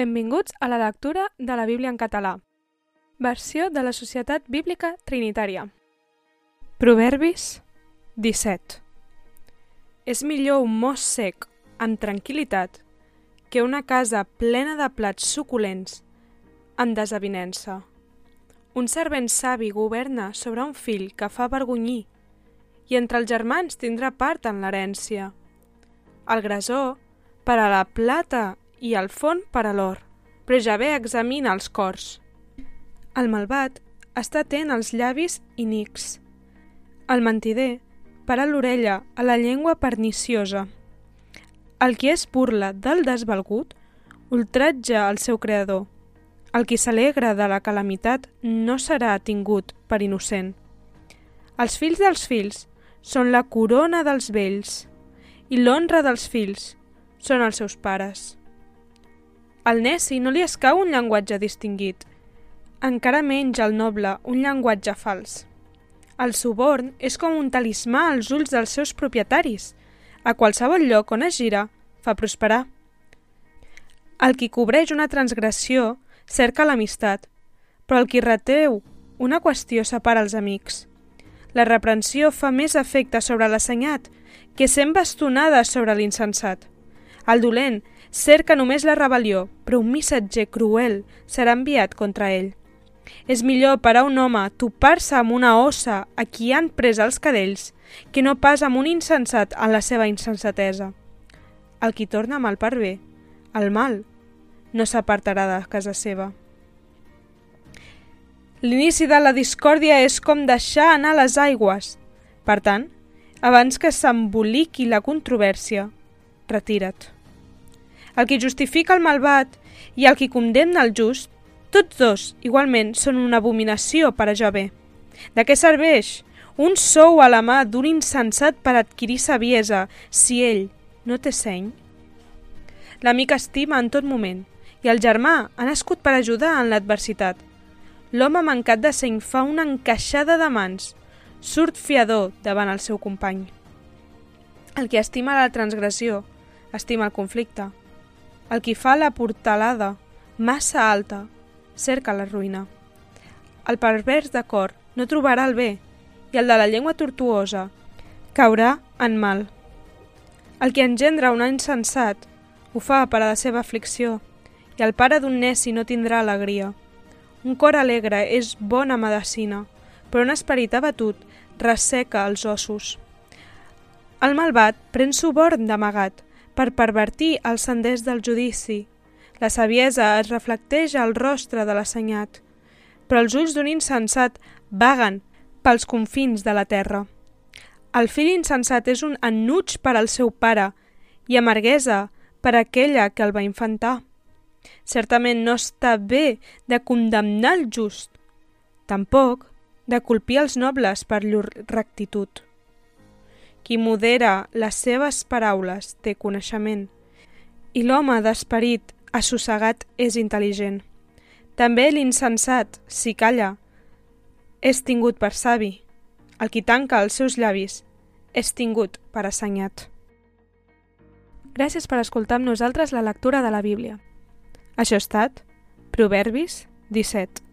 Benvinguts a la lectura de la Bíblia en català. Versió de la Societat Bíblica Trinitària. Proverbis 17 És millor un mos sec, amb tranquil·litat, que una casa plena de plats suculents, amb desavinença. Un servent savi governa sobre un fill que fa vergonyir, i entre els germans tindrà part en l'herència. El grasó, per a la plata i el font per a l'or, però ja ve examina els cors. El malvat està atent als llavis inics. El mentider para l'orella a la llengua perniciosa. El qui és burla del desvalgut ultratja el seu creador. El qui s'alegra de la calamitat no serà tingut per innocent. Els fills dels fills són la corona dels vells i l'honra dels fills són els seus pares. Al neci no li escau un llenguatge distingit, encara menys al noble un llenguatge fals. El suborn és com un talismà als ulls dels seus propietaris. A qualsevol lloc on es gira, fa prosperar. El qui cobreix una transgressió cerca l'amistat, però el qui reteu una qüestió separa els amics. La reprensió fa més efecte sobre l'assenyat que sent bastonada sobre l'insensat. El dolent cerca només la rebel·lió, però un missatger cruel serà enviat contra ell. És millor per a un home topar-se amb una ossa a qui han pres els cadells que no pas amb un insensat en la seva insensatesa. El qui torna mal per bé, el mal, no s'apartarà de casa seva. L'inici de la discòrdia és com deixar anar les aigües. Per tant, abans que s'emboliqui la controvèrsia, retira't. El qui justifica el malvat i el qui condemna el just, tots dos, igualment, són una abominació per a jo bé. De què serveix un sou a la mà d'un insensat per adquirir saviesa si ell no té seny? L'amic estima en tot moment i el germà ha nascut per ajudar en l'adversitat. L'home mancat de seny fa una encaixada de mans, surt fiador davant el seu company. El qui estima la transgressió, estima el conflicte. El qui fa la portalada massa alta cerca la ruïna. El pervers de cor no trobarà el bé i el de la llengua tortuosa caurà en mal. El que engendra un insensat ho fa per a la seva aflicció i el pare d'un neci no tindrà alegria. Un cor alegre és bona medicina, però un esperit abatut resseca els ossos. El malvat pren suborn d'amagat per pervertir els senders del judici. La saviesa es reflecteix al rostre de l'assenyat, però els ulls d'un insensat vaguen pels confins de la terra. El fill insensat és un ennuig per al seu pare i amarguesa per aquella que el va infantar. Certament no està bé de condemnar el just, tampoc de colpir els nobles per llur rectitud. Qui modera les seves paraules té coneixement, i l'home d'esperit assossegat és intel·ligent. També l'insensat, si calla, és tingut per savi. El qui tanca els seus llavis és tingut per assenyat. Gràcies per escoltar amb nosaltres la lectura de la Bíblia. Això ha estat Proverbis 17.